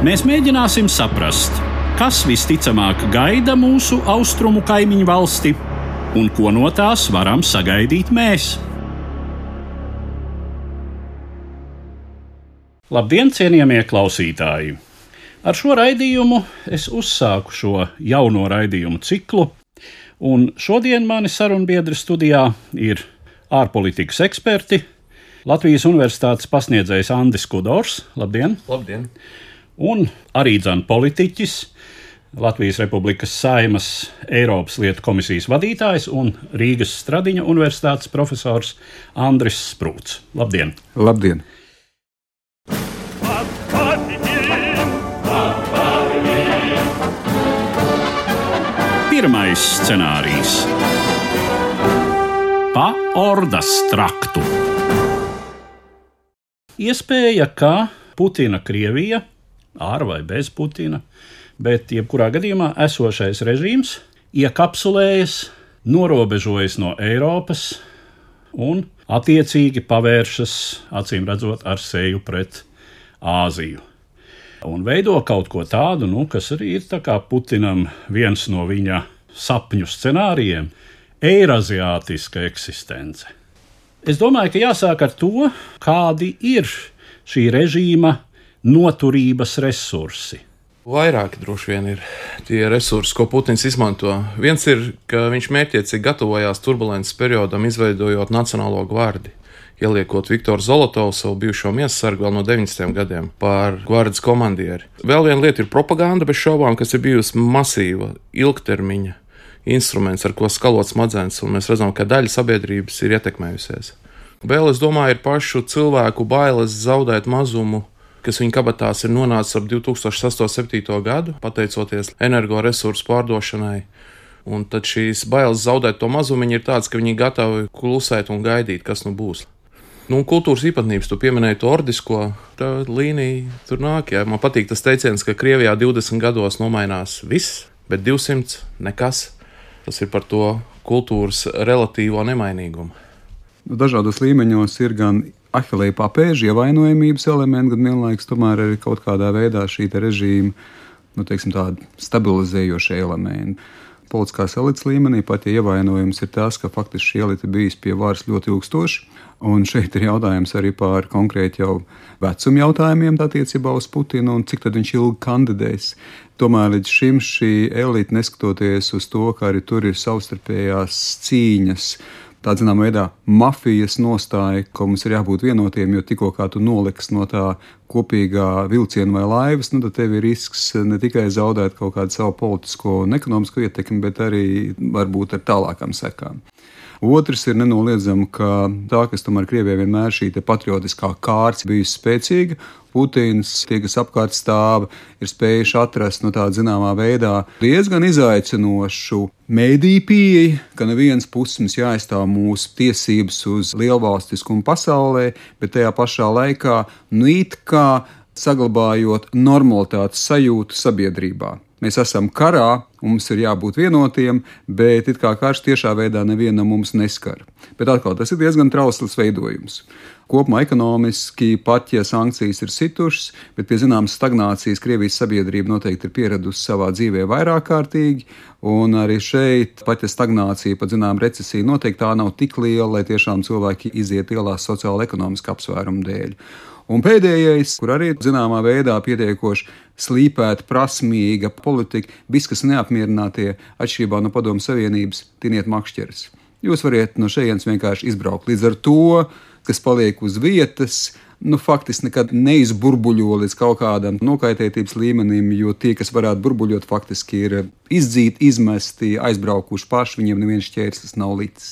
Mēs mēģināsim saprast, kas visticamāk gaida mūsu austrumu kaimiņu valsti un ko no tās varam sagaidīt mēs. Labdien, cienījamie klausītāji! Ar šo raidījumu es uzsāku šo jauno raidījumu ciklu Un šodien mani sarunbiedri studijā ir ārpolitikas eksperti, Latvijas Universitātes pasniedzējs Andris Kudors. Labdien! Labdien! Un arī dzan politiķis, Latvijas Republikas Saimas Eiropas lietu komisijas vadītājs un Rīgas Stradiņa Universitātes profesors Andris Sprūts. Labdien! Labdien! Pirmais scenārijs - pa ordas traktu. Iespēja, ka Putina Krievija, ar vai bez Putina, bet jebkurā gadījumā esošais režīms iekapsulējas, norobežojas no Eiropas un attiecīgi pavēršas, acīm redzot, ar seju pret Āziju un veido kaut ko tādu, nu, kas arī ir Putinam viens no viņa sapņu scenārijiem - eiroziātiska eksistence. Es domāju, ka jāsāk ar to, kādi ir šī režīma noturības resursi. Vairāki droši vien ir tie resursi, ko Putins izmanto. Viens ir, ka viņš mērķiecīgi gatavojās turbulences periodam, izveidojot Nacionālo gvardiju ieliekot Viktoru Zolotovu, savu bijušo miesasargu vēl no 90. gadiem, par gvardas komandieri. Vēl viena lieta ir propaganda, bez šaubām, kas ir bijusi masīva, ilgtermiņa instruments, ar ko skalot smadzenes, un mēs redzam, ka daļa sabiedrības ir ietekmējusies. Vēl es domāju, ir pašu cilvēku bailes zaudēt mazumu kas viņa kabatās ir nonācis ap 2008-2007 gadu, pateicoties energoresursu pārdošanai. Un tad šīs bailes zaudēt to mazumu ir tādas, ka viņi ir gatavi klusēt un gaidīt, kas nu būs. Nu, kultūras īpatnības, tu pieminēji to ordisko līniju, tur nāk. Jā. Man patīk tas teiciens, ka Krievijā 20 gados nomainās viss, bet 200 nekas. Tas ir par to kultūras relatīvo nemainīgumu. Nu, dažādos līmeņos ir gan ahilēja papēža ievainojamības elementi, gan vienlaikus tomēr arī kaut kādā veidā šī režīma nu, teiksim, stabilizējoša elementa politiskās elites līmenī, pat ja ievainojums ir tas, ka faktiski šī elite bijis pie varas ļoti ilgstoši. Un šeit ir jautājums arī par konkrēti jau vecuma jautājumiem attiecībā uz Putinu un cik viņš ilgi kandidēs. Tomēr līdz šim šī elite, neskatoties uz to, ka arī tur ir savstarpējās cīņas, tā zināmā veidā mafijas nostāja, ka mums ir jābūt vienotiem, jo tikko kā tu noliks no tā kopīgā vilciena vai laivas, nu, tad tev ir risks ne tikai zaudēt kaut kādu savu politisko un ekonomisko ietekmi, bet arī varbūt ar tālākām sekām. Otrs ir nenoliedzami, ka tā, kas tomēr Krievijai vienmēr šī patriotiskā kārta bijusi spēcīga, Putins, tie, kas apkārt stāv, ir spējuši atrast no nu, tāda zināmā veidā diezgan izaicinošu mēdīju pieeju, ka no vienas puses mums jāaizstāv mūsu tiesības uz lielvalstiskumu pasaulē, bet tajā pašā laikā nu it kā saglabājot normalitātes sajūtu sabiedrībā. Mēs esam karā, mums ir jābūt vienotiem, bet it kā karš tiešā veidā nevienam mums neskar. Bet atkal tas ir diezgan trausls veidojums. Kopumā ekonomiski, pat ja sankcijas ir situšas, bet pie zināmas stagnācijas Krievijas sabiedrība noteikti ir pieradusi savā dzīvē vairāk kārtīgi, un arī šeit, pat ja stagnācija, pat zinām, recesija noteikti tā nav tik liela, lai tiešām cilvēki iziet ielās sociāla ekonomiska apsvērumu dēļ. Un pēdējais, kur arī zināmā veidā pietiekoši slīpēta, prasmīga politika, viss, kas neapmierinātie, atšķirībā no Padomu Savienības, tiniet makšķeres. Jūs varat no šejienes vienkārši izbraukt. Līdz ar to, kas paliek uz vietas, nu, faktiski nekad neizburbuļo līdz kaut kādam nokaitētības līmenim, jo tie, kas varētu burbuļot, faktiski ir izdzīti, izmesti, aizbraukuši paši, viņiem neviens šķērslis nav līdzis.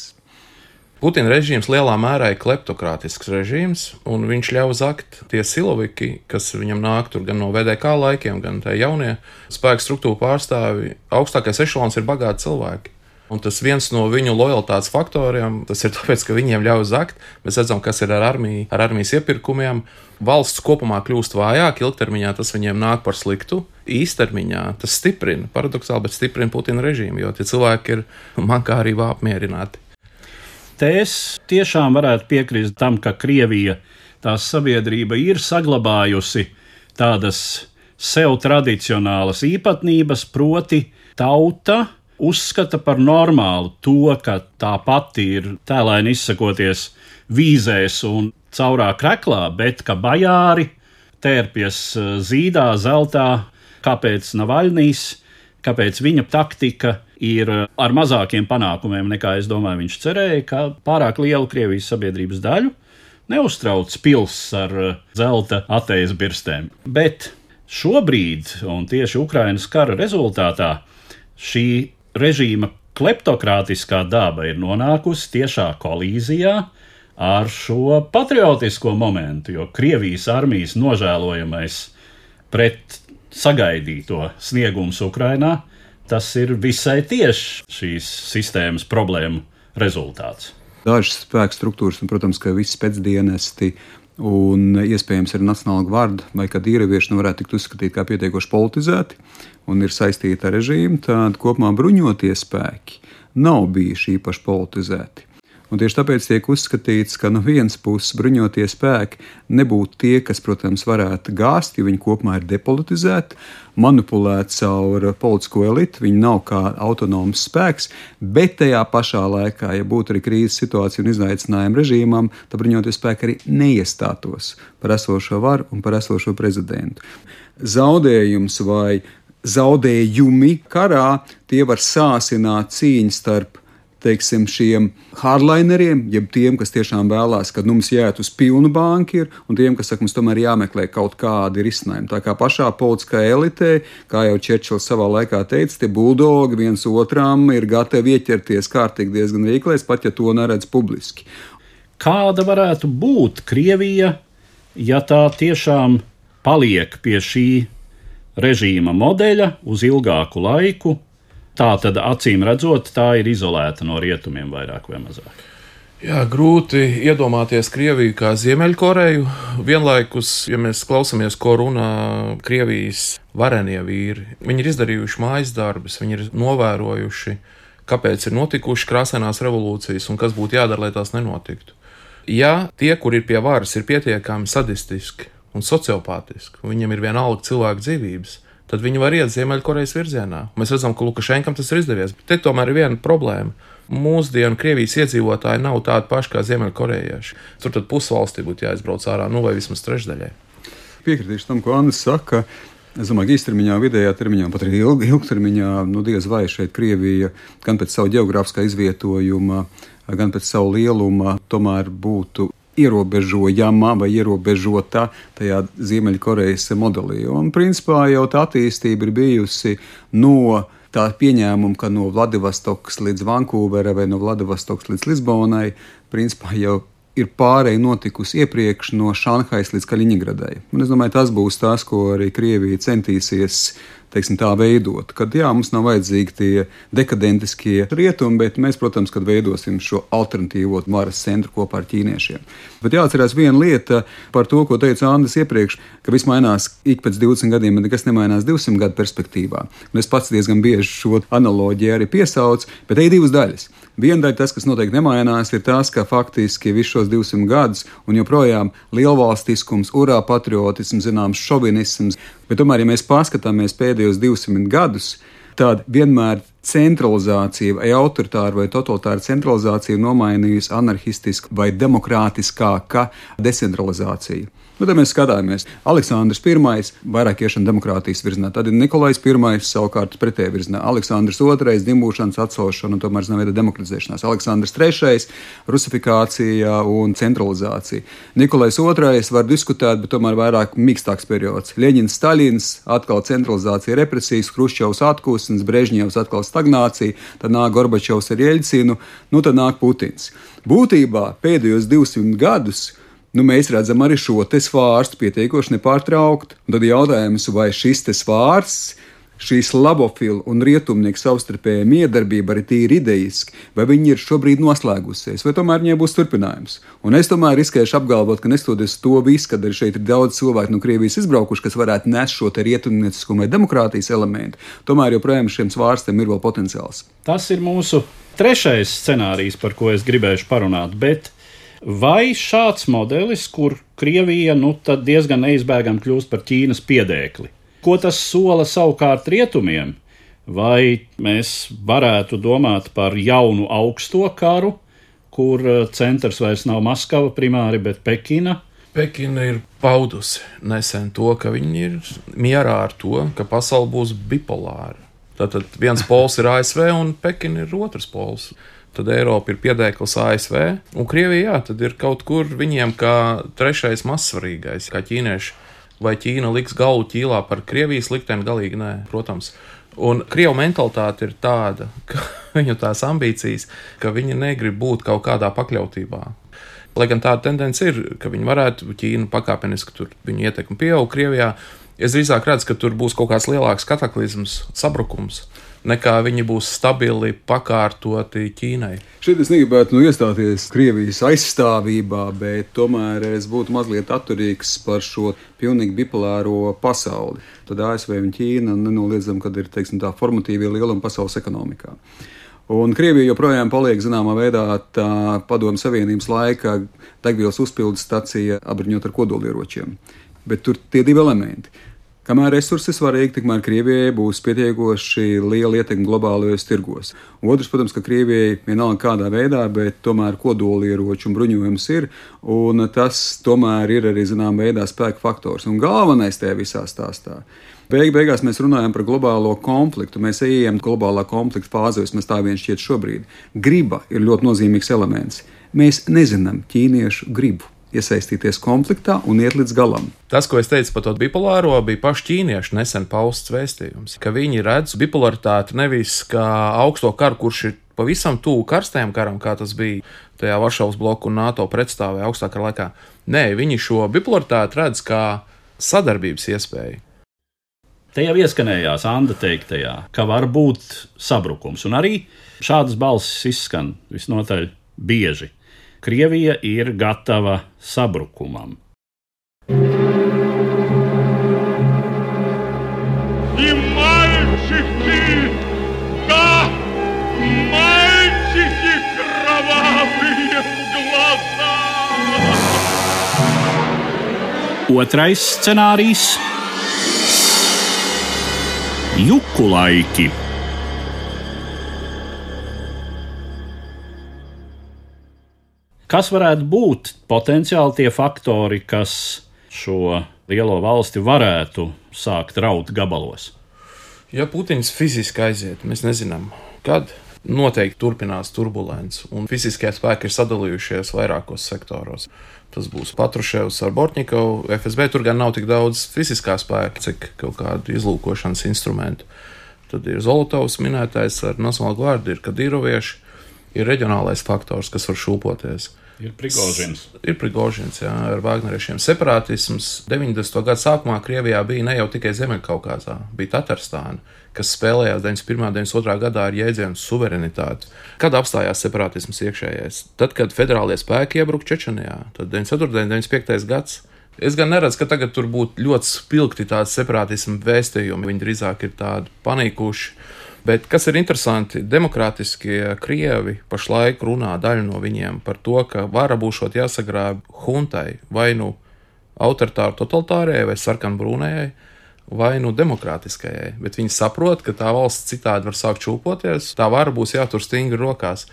Putina režīms lielā mērā ir kleptokrātisks režīms, un viņš ļauj zakt tie siloviki, kas viņam nāk tur gan no VDK laikiem, gan tie jaunie spēku struktūru pārstāvi. Augstākais ešalons ir bagāti cilvēki. Un tas viens no viņu lojalitātes faktoriem, tas ir tāpēc, ka viņiem ļauj zakt. Mēs redzam, kas ir ar armiju, ar armijas iepirkumiem. Valsts kopumā kļūst vājāk, ilgtermiņā tas viņiem nāk par sliktu. Īstermiņā tas stiprina, paradoxāli, bet stiprina Putina režīmu, jo tie cilvēki ir mankārībā apmierināti. Te es tiešām varētu piekrist tam, ka Krievija, tās sabiedrība ir saglabājusi tādas sev tradicionālas īpatnības, proti, tauta uzskata par normālu to, ka tā pati ir tēlēni izsakoties vīzēs un caurā kreklā, bet ka bajāri tērpjas eh, zīdā, zeltā, kāpēc Navaļnijas, kāpēc viņa taktika ir eh, ar mazākiem panākumiem nekā es domāju, viņš cerēja, ka pārāk lielu Krievijas sabiedrības daļu neuztrauc pils ar eh, zelta atējas birstēm. Bet šobrīd, un tieši Ukrainas kara rezultātā, šī režīma kleptokrātiskā daba ir nonākusi tiešā kolīzijā ar šo patriotisko momentu, jo Krievijas armijas nožēlojamais pret sagaidīto sniegums Ukrainā, tas ir visai tieši šīs sistēmas problēmu rezultāts. Dažas spēku struktūras, un, protams, ka visi pēcdienesti un iespējams arī Nacionāla gvarda vai kāda īrevieša nu varētu tikt uzskatīti kā pietiekoši politizēti un ir saistīti ar režīmu, tad kopumā bruņotie spēki nav bijuši īpaši politizēti. Un tieši tāpēc tiek uzskatīts, ka no vienas puses bruņotie spēki nebūtu tie, kas, protams, varētu gāzt, jo viņi kopumā ir depolitizēti, manipulēti caur politisko elitu, viņi nav kā autonoms spēks, bet tajā pašā laikā, ja būtu arī krīzes situācija un izaicinājuma režīmam, tad bruņotie spēki arī neiestātos par esošo varu un par esošo prezidentu. Zaudējums vai zaudējumi karā, tie var sāsināt cīņu starp teiksim, šiem hardlineriem, jeb tiem, kas tiešām vēlās, ka nu, mums jāiet uz pilnu banku, un tiem, kas saka, mums tomēr jāmeklē kaut kādi risinājumi. Tā kā pašā politiskā elitē, kā jau Čečils savā laikā teica, tie buldogi viens otram ir gatavi ieķerties kārtīgi diezgan veiklēs, pat ja to neredz publiski. Kāda varētu būt Krievija, ja tā tiešām paliek pie šī režīma modeļa uz ilgāku laiku. Tā tad acīm redzot, tā ir izolēta no rietumiem vairāk vai mazāk. Jā, grūti iedomāties Krieviju kā Ziemeļkoreju. Vienlaikus, ja mēs klausāmies, ko runā Krievijas varenie vīri, viņi ir izdarījuši mājas darbus, viņi ir novērojuši, kāpēc ir notikušas krāsainās revolūcijas un kas būtu jādara, lai tās nenotiktu. Ja tie, kur ir pie varas, ir pietiekami sadistiski un sociopātiski, un viņam ir vienalga cilvēku dzīvības, tad viņi var iet Ziemeļkorejas virzienā. Mēs redzam, ka Lukašenkam tas ir izdevies. Te tomēr ir viena problēma. Mūsdienu Krievijas iedzīvotāji nav tādi paši kā Ziemeļkorejieši. Tur tad pusvalstī būtu jāizbrauc ārā, nu vai vismaz trešdaļai. Piekritīšu tam, ko Anna saka. Es domāju, ka īstermiņā, vidējā termiņā, pat arī ilg, ilgtermiņā, nu, diez vai šeit Krievija gan pēc savu geogrāfiskā izvietojuma, gan pēc savu lieluma, tomēr būtu ierobežojama vai ierobežota tajā Ziemeļkorejas modelī. Un principā jau tā attīstība ir bijusi no tā pieņēmuma, ka no Vladivostokas līdz Vankūverai vai no Vladivostokas līdz Lisbonai, principā jau ir pārēja notikusi iepriekš no Šanhajas līdz Kaļiņgradai. Un es domāju, tas būs tas, ko arī Krievija centīsies teiksim, tā veidot. Kad jā, mums nav vajadzīgi tie dekadentiskie rietumi, bet mēs, protams, kad veidosim šo alternatīvo varas centru kopā ar ķīniešiem. Bet jāatcerās viena lieta par to, ko teica Andris iepriekš, ka viss mainās ik pēc 20 gadiem, bet nekas nemainās 200 gadu perspektīvā. Un es pats diezgan bieži šo analoģiju arī piesaucu, bet te ir divas daļas. Viena daļa, tas, kas noteikti nemainās, ir tas, ka faktiski visus šos 200 gadus un joprojām lielvalstiskums, urā patriotisms, zināms, šovinisms, bet tomēr, ja mēs paskatāmies pēdējos 200 gadus, tad vienmēr centralizācija vai autoritāra vai totalitāra centralizācija nomainījusi anarchistisku vai demokrātiskāka decentralizāciju. Nu, tad mēs skatāmies, Aleksandrs I vairāk iešana demokrātijas virzienā, tad ir Nikolais I savukārt pretējā virzienā, Aleksandrs II dimbūšanas atcelšana un tomēr zināmā veidā demokratizēšanās, Aleksandrs III rusifikācija un centralizācija. Nikolais II var diskutēt, bet tomēr vairāk mīkstāks periods. Ļeņins, Staļins, atkal centralizācija, represijas, Hruščovs atpūsnes, Brežņevs atkal stagnācija, tad nāk Gorbačovs ar Jeļcinu, nu tad nāk Putins. Būtībā pēdējos 200 gadus nu, mēs redzam arī šo svārstu pietiekoši nepārtraukti. Un tad jautājums, vai šis svārsts, šī slavofilu un rietumnieku savstarpējā miedarbība arī tīri idejiski, vai viņi ir šobrīd noslēgusies, vai tomēr viņai būs turpinājums. Un es tomēr riskēšu apgalvot, ka nestoties to visu, kad arī šeit ir daudz cilvēku no Krievijas izbraukuši, kas varētu nest šo rietumnieciskumu vai demokrātijas elementu, tomēr joprojām šiem svārstiem ir vēl potenciāls. Tas ir mūsu trešais scenārijs, par ko es gribēšu parunāt. Bet Vai šāds modelis, kur Krievija nu, diezgan neizbēgami kļūst par Ķīnas piedēkli, ko tas sola savukārt rietumiem? Vai mēs varētu domāt par jaunu augsto karu, kur eh, centrs vairs nav Maskava primāri, bet Pekina? Pekina ir paudusi nesen to, ka viņi ir mierā ar to, ka pasaule būs bipolāra. Tātad viens pols ir ASV un Pekina ir otrs pols tad Eiropa ir piedēklis ASV, un Krievija, jā, tad ir kaut kur viņiem kā trešais mazsvarīgais, kā ķīnieši. Vai Ķīna liks galvu ķīlā par Krievijas likteni? Galīgi nē, protams. Un krievu mentalitāte ir tāda, ka viņu tās ambīcijas, ka viņi negrib būt kaut kādā pakļautībā. Lai gan tāda tendence ir, ka viņi varētu Ķīnu pakāpeniski tur viņu ietekmi pieaug Krievijā, es drīzāk redzu, ka tur būs kaut kāds lielāks kataklizms, sabrukums nekā viņi būs stabili pakārtoti Ķīnai. Šeit es negribētu nu, iestāties Krievijas aizstāvībā, bet tomēr es būtu mazliet atturīgs par šo pilnīgi bipolāro pasauli. Tad ASV un Ķīna nenoliedzami, kad ir teiksim, tā formatīvie lielumi pasaules ekonomikā. Un Krievija joprojām paliek zināmā veidā tā padomju savienības laika degvielas uzpildes stacija apbruņot ar kodolieročiem. Bet tur tie divi elementi Kamēr resursi svarīgi, tikmēr Krievijai būs pietiekoši liela ietekme globālajos tirgos. Otrs, protams, ka Krievijai vienalga kādā veidā, bet tomēr kodolieroču un bruņojums ir, un tas tomēr ir arī zināmā veidā spēka faktors. Un galvenais tajā visā stāstā. Beig beigās mēs runājam par globālo konfliktu. Mēs ejam globālā konflikta fāzē, vismaz tā vien šķiet šobrīd. Griba ir ļoti nozīmīgs elements. Mēs nezinām ķīniešu gribu iesaistīties konfliktā un iet līdz galam. Tas, ko es teicu par to bipolāro, bija paši ķīnieši nesen pausts vēstījums, ka viņi redz bipolaritāti nevis kā augsto karu, kurš ir pavisam tuvu karstajam karam, kā tas bija tajā Varšavas bloku un NATO pretstāvē augstākā laikā. Nē, viņi šo bipolaritāti redz kā sadarbības iespēju. Te jau ieskanējās Anna teiktajā, ka var būt sabrukums, un arī šādas balsis izskan visnotaļ bieži. Krievija ir gatava sabrukumam. Otrais scenārijs - juku laiki. Kas varētu būt potenciāli tie faktori, kas šo lielo valsti varētu sākt raut gabalos? Ja Putins fiziski aiziet, mēs nezinām, kad noteikti turpinās turbulence, un fiziskie spēki ir sadalījušies vairākos sektoros. Tas būs Patruševs ar Bortņikovu. FSB tur gan nav tik daudz fiziskā spēka, cik kaut kādu izlūkošanas instrumentu. Tad ir Zolotovs minētais ar Nacionālo gvārdu, ir Kadīrovieši ir reģionālais faktors, kas var šūpoties. Ir Prigožins. Ir Prigožins, jā, ar Vāgneriešiem. Separātisms 90. gada sākumā Krievijā bija ne jau tikai Ziemeļkaukazā, bija Tatārstāna, kas spēlējās 91. un 92. gadā ar jēdzienu suverenitāti. Kad apstājās separātisms iekšējais? Tad, kad federālie spēki iebruka Čečenijā, tad 94. un 95. gads. Es gan neredzu, ka tagad tur būtu ļoti spilgti tādi separātismu vēstījumi. Viņi drīzāk ir tādi panīkuši Bet kas ir interesanti, demokrātiskie krievi pašlaik runā daļa no viņiem par to, ka vara būšot jāsagrāb huntai vai nu autoritāru totalitārajai vai sarkanbrūnējai. Vai nu demokrātiskajai, bet viņi saprot, ka tā valsts citādi var sākt čūpoties, tā vara būs jātur stingri rokās.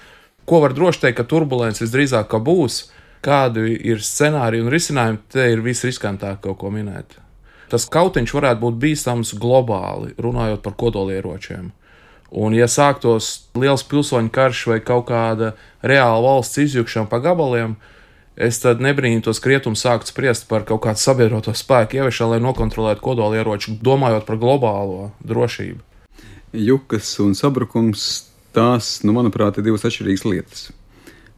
Ko var droši teikt, ka turbulence visdrīzāk būs, kādi ir scenāriji un risinājumi, te ir visriskantāk kaut ko minēt. Tas kautiņš varētu būt bīstams globāli, runājot par kodolieročiem. Un, ja sāktos liels pilsoņu karš vai kaut kāda reāla valsts izjukšana pa gabaliem, es tad nebrīnītos krietumi sākt spriest par kaut kādu sabiedroto spēku ieviešanu, lai nokontrolētu kodolieroču, domājot par globālo drošību. Jukas un sabrukums, tās, nu, manuprāt, ir divas atšķirīgas lietas.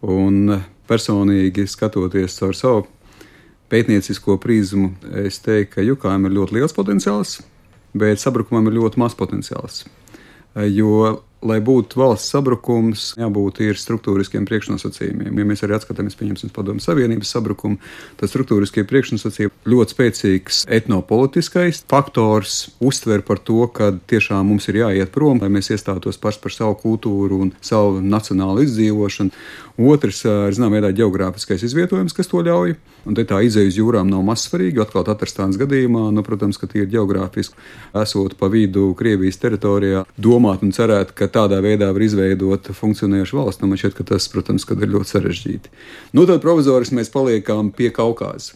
Un personīgi skatoties caur savu pētniecisko prizmu, es teiktu, ka jukām ir ļoti liels potenciāls, bet sabrukumam ir ļoti maz potenciāls. Jo lai būtu valsts sabrukums, jābūt ir struktūriskiem priekšnosacījumiem. Ja mēs arī atskatāmies, pieņemsim, padomu savienības sabrukumu, tad struktūriskie priekšnosacījumi ļoti spēcīgs etnopolitiskais faktors uztver par to, ka tiešām mums ir jāiet prom, lai mēs iestātos paši par savu kultūru un savu nacionālu izdzīvošanu. Otrs ir, zinām, veidā geogrāfiskais izvietojums, kas to ļauj. Un te tā izēja uz jūrām nav maz svarīga. Atkal Tatārstānas gadījumā, nu, protams, ka tie ir geogrāfiski, esot pa vidu Krievijas teritorijā, domāt un cerēt, ka tādā veidā var izveidot funkcionējošu valsts. Nu, man šķiet, ka tas, protams, ir ļoti sarežģīti. Nu, tad provizoriski mēs paliekam pie Kaukāza.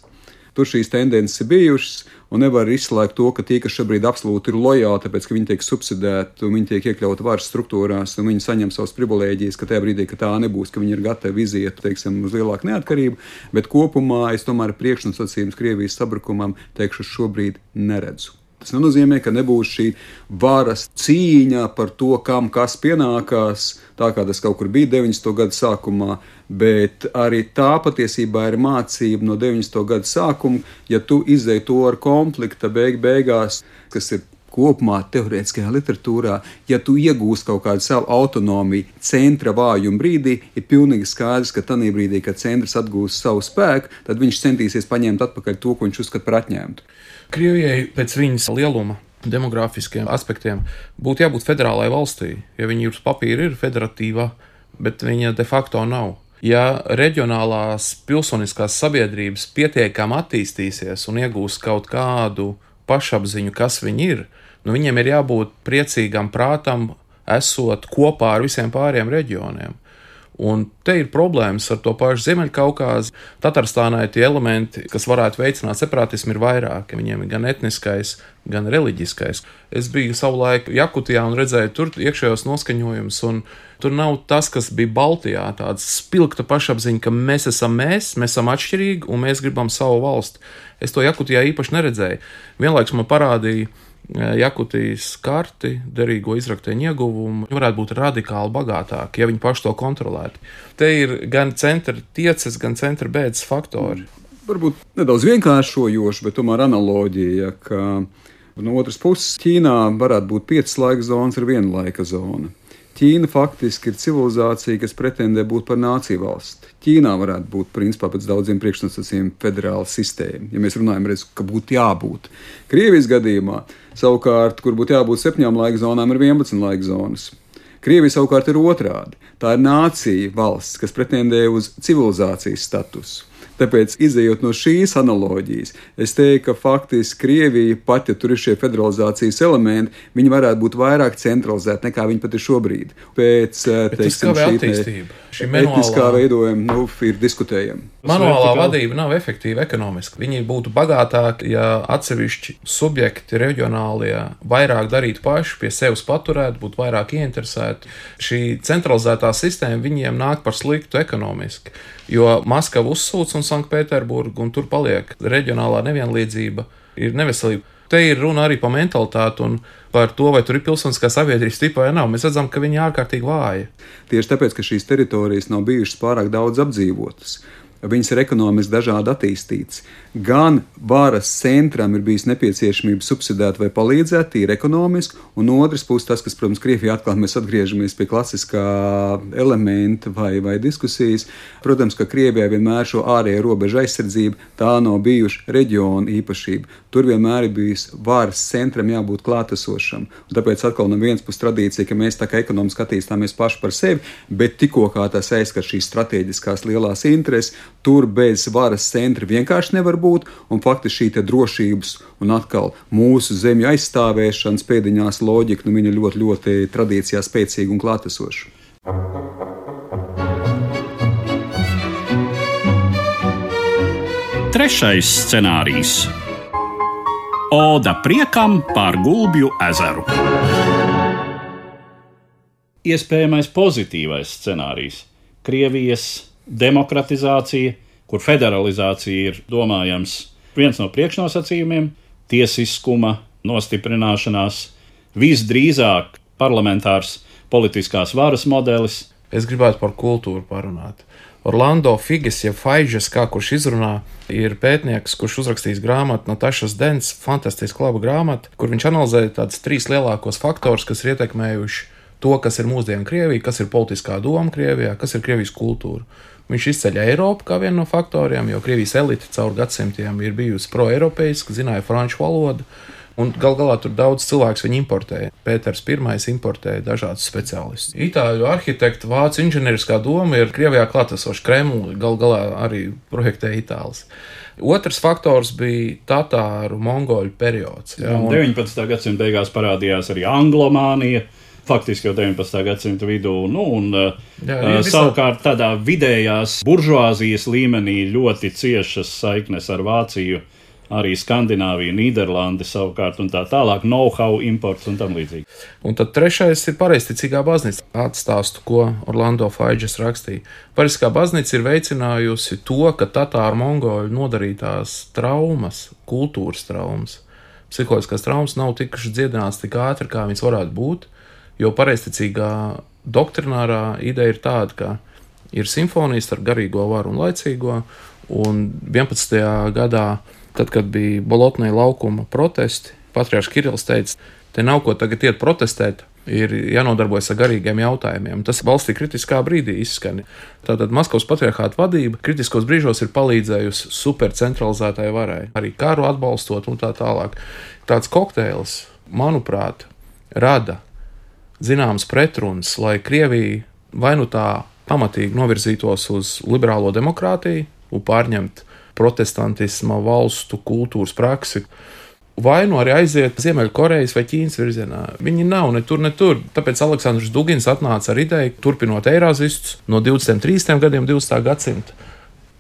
Tur šīs tendences ir bijušas, un nevar izslēgt to, ka tie, kas šobrīd absolūti ir lojāli, tāpēc ka viņi tiek subsidēti, viņi tiek iekļauti varas struktūrās, un viņi saņem savas privilēģijas, ka tajā brīdī, kad tā nebūs, ka viņi ir gatavi iziet teiksim, uz lielāku neatkarību. Bet kopumā es tomēr priekšnosacījums Krievijas sabrukumam teikšu šobrīd neredzu. Tas nenozīmē, ka nebūs šī varas cīņa par to, kam kas pienākās, tā kā tas kaut kur bija 90. gada sākumā, bet arī tā patiesībā ir mācība no 90. gada sākuma, ja tu izdeji to ar konflikta beig beigās, kas ir kopumā teorētiskajā literatūrā, ja tu iegūsi kaut kādu savu autonomiju centra vājuma brīdī, ir pilnīgi skaidrs, ka tajā brīdī, kad centrs atgūs savu spēku, tad viņš centīsies paņemt atpakaļ to, ko viņš uzskata par atņemtu. Krievijai pēc viņas lieluma. Demogrāfiskiem aspektiem būtu jābūt federālai valstī. Ja viņi uz papīra ir federatīva, bet viņa de facto nav. Ja reģionālās pilsoniskās sabiedrības pietiekami attīstīsies un iegūs kaut kādu pašapziņu, kas viņi ir, nu, viņiem ir jābūt priecīgam prātam, esot kopā ar visiem pārējiem reģioniem. Un te ir problēmas ar to pašu Ziemeļkaukāzu. Tatārstānai tie elementi, kas varētu veicināt separātismu, ir vairāki. Viņiem ir gan etniskais, gan reliģiskais. Es biju savulaik Jakutijā un redzēju tur iekšējos noskaņojumus, un tur nav tas, kas bija Baltijā. Tāds spilgta pašapziņa, ka mēs esam mēs, mēs esam atšķirīgi un mēs gribam savu valsti. Es to Jakutijā īpaši neredzēju. Vienlaikus man parādīja Jakutijas karti, derīgo izrakteņu ieguvumu varētu būt radikāli bagātāki, ja viņi paši to kontrolētu. Te ir gan centra tieces, gan centra bēdas faktori. Varbūt nedaudz vienkāršojoši, bet tomēr analoģija, ka no otras puses Ķīnā varētu būt piecas laika zonas ar vienu laika zonu. Ķīna faktiski ir civilizācija, kas pretendē būt par nāciju valsti. Ķīnā varētu būt, principā, pēc daudziem priekšnosacījumiem, federāla sistēma, ja mēs runājam, redz, ka būtu jābūt. Krievijas gadījumā, savukārt, kur būtu jābūt septiņām laika zonām, ir 11 laika zonas. Krievija savukārt ir otrādi. Tā ir nācija valsts, kas pretendē uz civilizācijas statusu. Tāpēc, izējot no šīs analoģijas, es teiktu, ka faktiski Krievija, pat ja tur ir šie federalizācijas elementi, viņi varētu būt vairāk centralizēti nekā viņi pat ir šobrīd. Pēc teiksim, šī etniskā veidojuma nu, ir diskutējama. Manuālā vadība nav efektīva ekonomiski. Viņi būtu bagātāki, ja atsevišķi subjekti reģionālie vairāk darītu paši, pie sevis paturētu, būtu vairāk ieinteresēti. Šī centralizētā sistēma viņiem nāk par sliktu ekonomiski. Jo Maskava uzsūc un Sanktpēterburgu, un tur paliek reģionālā nevienlīdzība, ir neveselība. Te ir runa arī par mentalitāti un par to, vai tur ir pilsoniskā sabiedrība stipra vai nav. Mēs redzam, ka viņi ir ārkārtīgi vāji. Tieši tāpēc, ka šīs teritorijas nav bijušas pārāk daudz apdzīvotas viņas ir ekonomiski dažādi attīstītas. Gan varas centram ir bijis nepieciešamība subsidēt vai palīdzēt, tīri ekonomiski, un otrs puses tas, kas, protams, Krievijā atkal mēs atgriežamies pie klasiskā elementa vai, vai diskusijas. Protams, ka Krievijā vienmēr šo ārējo robežu aizsardzību tā nav bijuši reģiona īpašība. Tur vienmēr ir bijis varas centram jābūt klātesošam. Un tāpēc atkal no vienas puses tradīcija, ka mēs tā kā ekonomiski attīstāmies paši par sevi, bet tikko kā tas aizskar šīs strateģiskās lielās intereses, Tur bez varas centra vienkārši nevar būt, un faktiski šī drošības un atkal mūsu zemju aizstāvēšanas pēdiņās loģika nu, ļoti, ļoti tradīcijā spēcīga un klātesoša. trešais scenārijs - Oda priekam pār Gulbju ezeru. Iespējamais pozitīvais scenārijs - Krievijas demokratizācija, kur federalizācija ir domājams viens no priekšnosacījumiem, tiesiskuma nostiprināšanās, visdrīzāk parlamentārs politiskās varas modelis. Es gribētu par kultūru parunāt. Orlando Figes, jeb Faiģis, kā kurš izrunā, ir pētnieks, kurš uzrakstījis grāmatu Natašas Dens, fantastiska laba grāmata, kur viņš analizē tādus trīs lielākos faktorus, kas ir ietekmējuši to, kas ir mūsdienu Krievija, kas ir politiskā doma Krievijā, kas ir Krievijas kultūra. Viņš izceļ Eiropu kā vienu no faktoriem, jo Krievijas elite caur gadsimtiem ir bijusi pro-eiropeiska, zināja franču valodu. Un gal galā tur daudz cilvēku viņi importēja. Pēters I importēja dažādus speciālistus. Itāļu arhitektu, vācu inženieriskā doma ir Krievijā klātesoša. Kremlis gal galā arī projektēja Itālijas. Otrs faktors bija Tatāru mongoļu periods. Jā, un 19. gadsimta beigās parādījās arī Anglomānija faktiski jau 19. gadsimta vidū. Nu, un, Jā, uh, visā... Savukārt tādā vidējās buržuāzijas līmenī ļoti ciešas saiknes ar Vāciju. Arī Skandināvija, Nīderlanda savukārt un tā tālāk, know-how imports un tam līdzīgi. Un tad trešais ir pareizticīgā baznīca. Atstāstu, ko Orlando Faidžers rakstīja. Pareizticīgā baznīca ir veicinājusi to, ka tatāru mongoļu nodarītās traumas, kultūras traumas, psiholoģiskās traumas nav tikušas dziedināts tik ātri, kā viņas varētu būt. Jo pareizticīgā doktrinārā ideja ir tāda, ka ir simfonija starp garīgo varu un laicīgo, un 11. gadā, tad, kad bija Bolotnē laukuma protesti, Patriarchs Kirillis teica, te nav ko tagad iet protestēt, ir jānodarbojas ar garīgiem jautājumiem. Tas valstī kritiskā brīdī izskan. Tātad Maskavas patriarchāta vadība kritiskos brīžos ir palīdzējusi supercentralizētai varai, arī karu atbalstot un tā tālāk. Tāds kokteils, manuprāt, rada zināmas pretrunas, lai Krievija vai nu tā pamatīgi novirzītos uz liberālo demokrātiju un pārņemt protestantisma valstu kultūras praksi. Vai nu arī aiziet Ziemeļkorejas vai Ķīnas virzienā. Viņi nav ne tur, ne tur. Tāpēc Aleksandrs Dugins atnāca ar ideju, turpinot Eirāzistus no 23. gadiem, 20. gadsimta.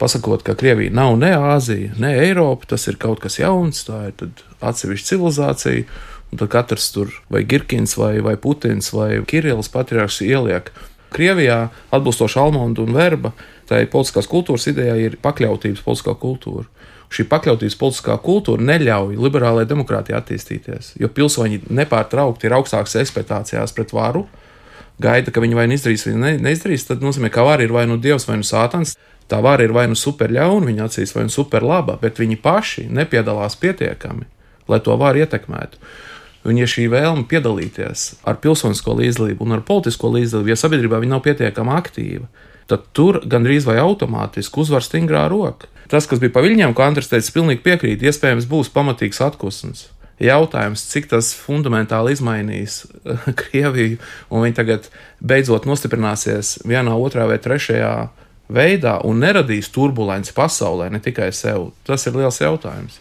Pasakot, ka Krievija nav ne Āzija, ne Eiropa, tas ir kaut kas jauns, tā ir atsevišķa civilizācija, Un tad katrs tur, vai Girkins, vai, vai Putins, vai Kirillis patriarchs ieliek. Krievijā, atbilstoši Almondu un Verba, tai politiskās kultūras idejai ir pakļautības politiskā kultūra. Šī pakļautības politiskā kultūra neļauj liberālajai demokrātijai attīstīties, jo pilsoņi nepārtraukti ir augstākas expectācijās pret varu, gaida, ka viņi vai nu izdarīs, vai ne, neizdarīs. Tas nozīmē, ka vara ir vai nu dievs, vai nu sātans. Tā vara ir vai nu super ļauna, viņa acīs, vai nu super laba, bet viņi paši nepiedalās pietiekami, lai to varu ietekmētu. Un, ja šī vēlme piedalīties ar pilsonisko līdzdalību un ar politisko līdzdalību, ja sabiedrībā viņa nav pietiekami aktīva, tad tur gandrīz vai automātiski uzvar stingrā roka. Tas, kas bija pa viņiem, ko Andris teica, pilnīgi piekrīt, iespējams būs pamatīgs atkusnis. Jautājums, cik tas fundamentāli izmainīs Krieviju, un viņi tagad beidzot nostiprināsies vienā, otrā vai trešajā veidā un neradīs turbulenci pasaulē, ne tikai sev. Tas ir liels jautājums.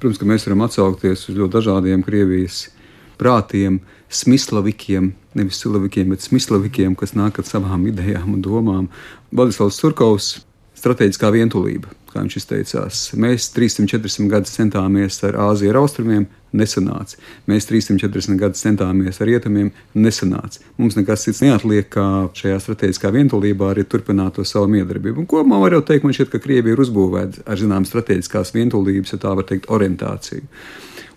Protams, ka mēs varam atsaukties uz ļoti dažādiem Krievijas prātiem, smislavikiem, nevis silavikiem, bet smislavikiem, kas nāk ar savām idejām un domām. Vladislavs Surkovs - strateģiskā vientulība, kā viņš izteicās. Mēs 300-400 gadus centāmies ar Āziju, ar austrumiem, nesanāca. Mēs 340 gadus centāmies ar rietumiem, nesanāca. Mums nekas cits neatliek, kā šajā strateģiskā vientulībā arī turpināt to savu miedarbību. Un kopumā var jau teikt, man šķiet, ka Krievija ir uzbūvēta ar zināmu strateģiskās vientulības, ja tā var teikt, orientāciju.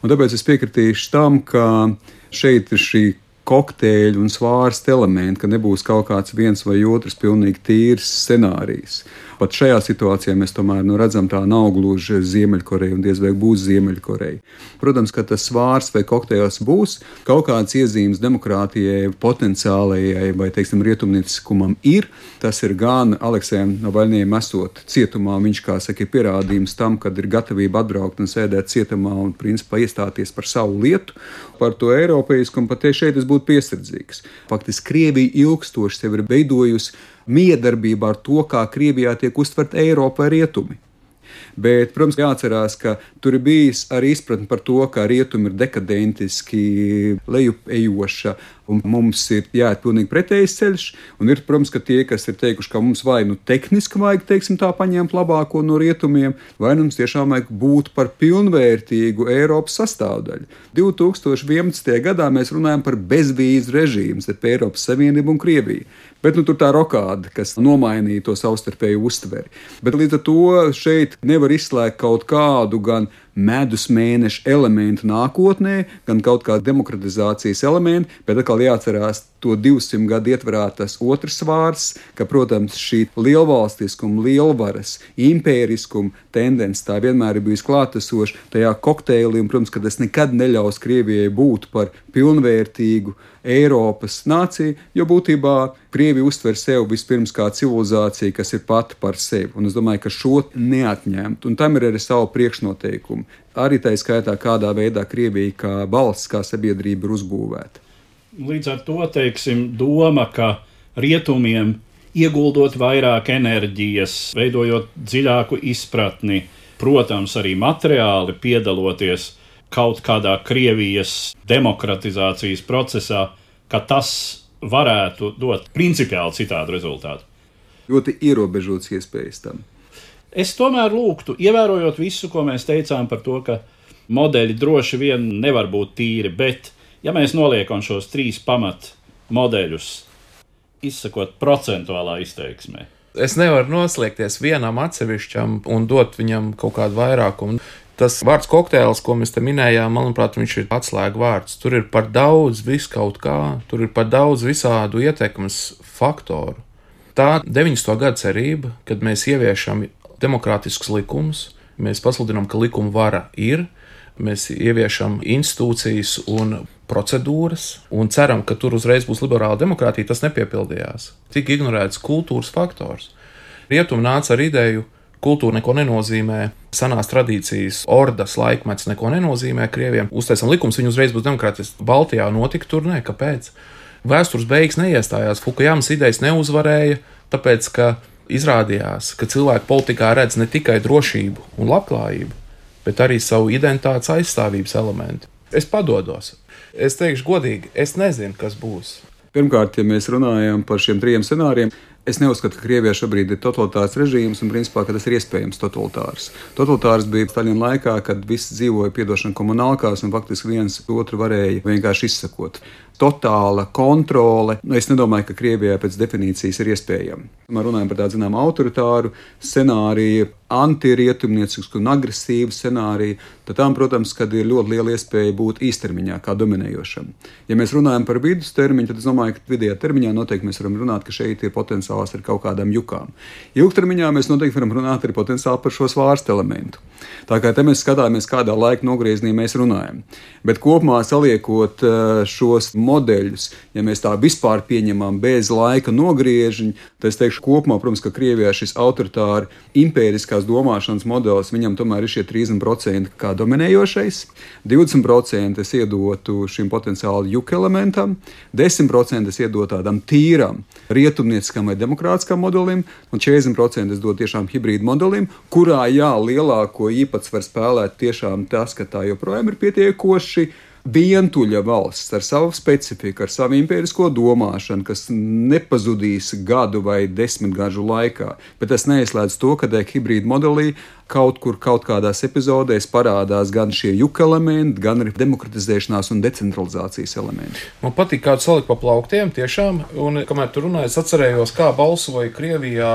Un tāpēc es piekritīšu tam, ka šeit ir šī kokteļu un svārstu elementi, ka nebūs kaut kāds viens vai otrs pilnīgi tīrs scenārijs. Pat šajā situācijā mēs tomēr nu, redzam, tā nav gluži Ziemeļkoreja un diez vai būs Ziemeļkoreja. Protams, ka tas svārs vai kokteils būs kaut kāds iezīmes demokrātijai, potenciālajai vai, teiksim, rietumnieciskumam ir. Tas ir gan Aleksējam Navaļņiem esot cietumā, viņš, kā saka, ir pierādījums tam, kad ir gatavība atbraukt un sēdēt cietumā un, principā, iestāties par savu lietu, par to eiropeisku, un pat šeit es būtu piesardzīgs. Faktiski Krievija ilgstoši sevi ir veidojusi miedarbībā ar to, kā Krievijā tiek uztverta Eiropa vai Rietumi. Bet, protams, jāatcerās, ka tur ir bijis arī izpratne par to, ka rietumi ir dekadentiski, lejupejoša, Un mums ir jāiet pilnīgi pretējs ceļš. Un ir, protams, ka tie, kas ir teikuši, ka mums vai nu tehniski vajag teiksim, tā paņemt labāko no rietumiem, vai nu mums tiešām vajag būt par pilnvērtīgu Eiropas sastāvdaļu. 2011. gadā mēs runājam par bezvīzu režīmu starp Eiropas Savienību un Krieviju. Bet nu, tur tā rokāda, kas nomainīja to savstarpēju uztveri. Bet līdz ar to šeit nevar izslēgt kaut kādu gan medus mēneša elementu nākotnē, gan kaut kāda demokratizācijas elementa, bet atkal jāatcerās to 200 gadu ietverā tas otrs vārds, ka, protams, šī lielvalstiskuma, lielvaras, impēriskuma tendence tā vienmēr ir bijusi klātesoša tajā kokteilī, un, protams, ka tas nekad neļaus Krievijai būt par pilnvērtīgu Eiropas nāciju, jo būtībā Krievija uztver sevi vispirms kā civilizāciju, kas ir pati par sevi. Un es domāju, ka šo neatņemt, un tam ir arī savu priekšnoteikumu. Arī tā skaitā, kādā veidā Krievija kā valsts, kā sabiedrība ir uzbūvēta. Līdz ar to teiksim, doma, ka rietumiem ieguldot vairāk enerģijas, veidojot dziļāku izpratni, protams, arī materiāli piedaloties kaut kādā Krievijas demokratizācijas procesā, ka tas varētu dot principiāli citādu rezultātu. Ļoti ierobežots iespējas tam. Es tomēr lūgtu, ievērojot visu, ko mēs teicām par to, ka modeļi droši vien nevar būt tīri, bet, ja mēs noliekam šos trīs pamat modeļus, izsakot procentuālā izteiksmē, Es nevaru noslēgties vienam atsevišķam un dot viņam kaut kādu vairākumu. Tas vārds kokteils, ko mēs te minējām, manuprāt, viņš ir atslēga vārds. Tur ir par daudz viskaut kā, tur ir par daudz visādu ietekmes faktoru. Tā 90. gada cerība, kad mēs ieviešam demokrātiskus likumus, mēs pasludinām, ka likuma vara ir, mēs ieviešam institūcijas un procedūras un ceram, ka tur uzreiz būs liberāla demokrātija, tas nepiepildījās. Tika ignorēts kultūras faktors. Rietumi nāca ar ideju, kultūra neko nenozīmē, senās tradīcijas, ordas laikmets neko nenozīmē krieviem. Uztaisam likums, viņi uzreiz būs demokrātiski. Baltijā notika tur nē, kāpēc? Vēstures beigas neiestājās, Fukujamas idejas neuzvarēja, tāpēc ka izrādījās, ka cilvēki politikā redz ne tikai drošību un labklājību, bet arī savu identitātes aizstāvības elementu. Es padodos. Es teikšu godīgi, es nezinu, kas būs. Pirmkārt, ja mēs runājam par šiem trim scenārijiem, Es neuzskatu, ka Krievijā šobrīd ir totalitārs režīms un principā tas ir iespējams totalitārs. Totalitārs bija Staļina laikā, kad visi dzīvoja piedošana komunālkās un faktiski viens otru varēja vienkārši izsakot. Totāla kontrole. Nu, es nedomāju, ka Krievijā pēc definīcijas ir iespējama. Mēs runājam par tādu zināmu autoritāru scenāriju, antirietumniecisku un agresīvu scenāriju, tad tam, protams, ir ļoti liela iespēja būt īstermiņā kā dominējošam. Ja mēs runājam par vidustermiņu, tad es domāju, ka vidējā termiņā noteikti mēs varam runāt, ka šeit ir potenciāls ar kaut kādām jukām. Ilgtermiņā mēs noteikti varam runāt arī potenciāli par šo svārstu elementu. Tā kā te mēs skatāmies, kādā laika nogriezienī mēs runājam. Bet kopumā saliekot eh, šos modeļus, ja mēs tā vispār pieņemam bez laika nogriežiņa, tad es teikšu, kopumā, protams, ka Krievijā šis autoritāri impēriskās kritiskās domāšanas modelis, viņam tomēr ir šie 30% kā dominējošais, 20% es iedotu šim potenciāli juka elementam, 10% es iedotu tādam tīram rietumnieciskam vai demokrātiskam modelim, un 40% es dotu tiešām hibrīdu modelim, kurā jā, lielāko īpatsvaru spēlēt tiešām tas, ka tā joprojām ir pietiekoši vientuļa valsts ar savu specifiku, ar savu impērisko domāšanu, kas nepazudīs gadu vai desmit gadu laikā. Bet tas neizslēdz to, ka tajā hibrīda modelī kaut kur, kaut kādās epizodēs parādās gan šie juka elementi, gan arī demokratizēšanās un decentralizācijas elementi. Man patīk, kā tu saliki pa plauktiem, tiešām, un kamēr tu runāji, es atcerējos, kā balsoja Krievijā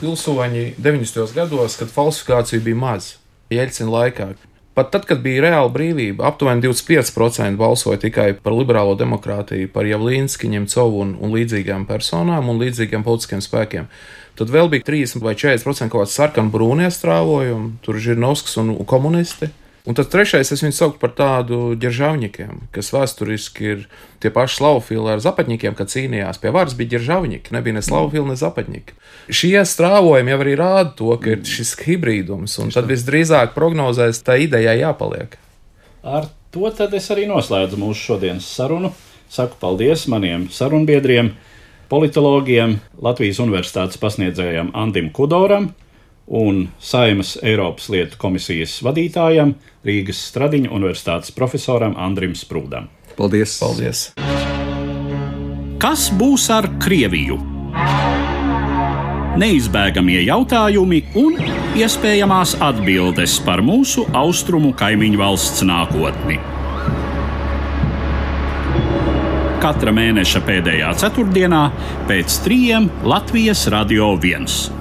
pilsoņi 90. gados, kad falsifikācija bija maz. Jeļcina laikā. Pat tad, kad bija reāla brīvība, aptuveni 25% balsoja tikai par liberālo demokrātiju, par Javlīnski, Ņemcovu un, un līdzīgām personām un līdzīgiem politiskiem spēkiem. Tad vēl bija 30 vai 40% kaut kāds sarkanbrūnie strāvojumi, tur ir Žirnovskis un komunisti. Un tad trešais, es viņu saucu par tādu ģeržavņikiem, kas vēsturiski ir tie paši slavofili ar zapatņikiem, kad cīnījās pie varas, bija ģeržavņiki, nebija ne slavofili, ne zapatņiki. Šie strāvojumi jau arī rāda to, ka ir šis hibridums, un tad visdrīzāk prognozēs tā idejā jāpaliek. Ar to tad es arī noslēdzu mūsu šodienas sarunu. Saku paldies maniem sarunbiedriem, politologiem, Latvijas Universitātes pasniedzējam Andim Kudoram un Saimas Eiropas lietu komisijas vadītājam, Rīgas Stradiņa Universitātes profesoram Andrim Sprūdam. Paldies! Paldies. Kas būs ar Krieviju? Neizbēgamie jautājumi un iespējamās atbildes par mūsu austrumu kaimiņu valsts nākotni. Katra mēneša pēdējā ceturtdienā pēc trījiem Latvijas Radio 1.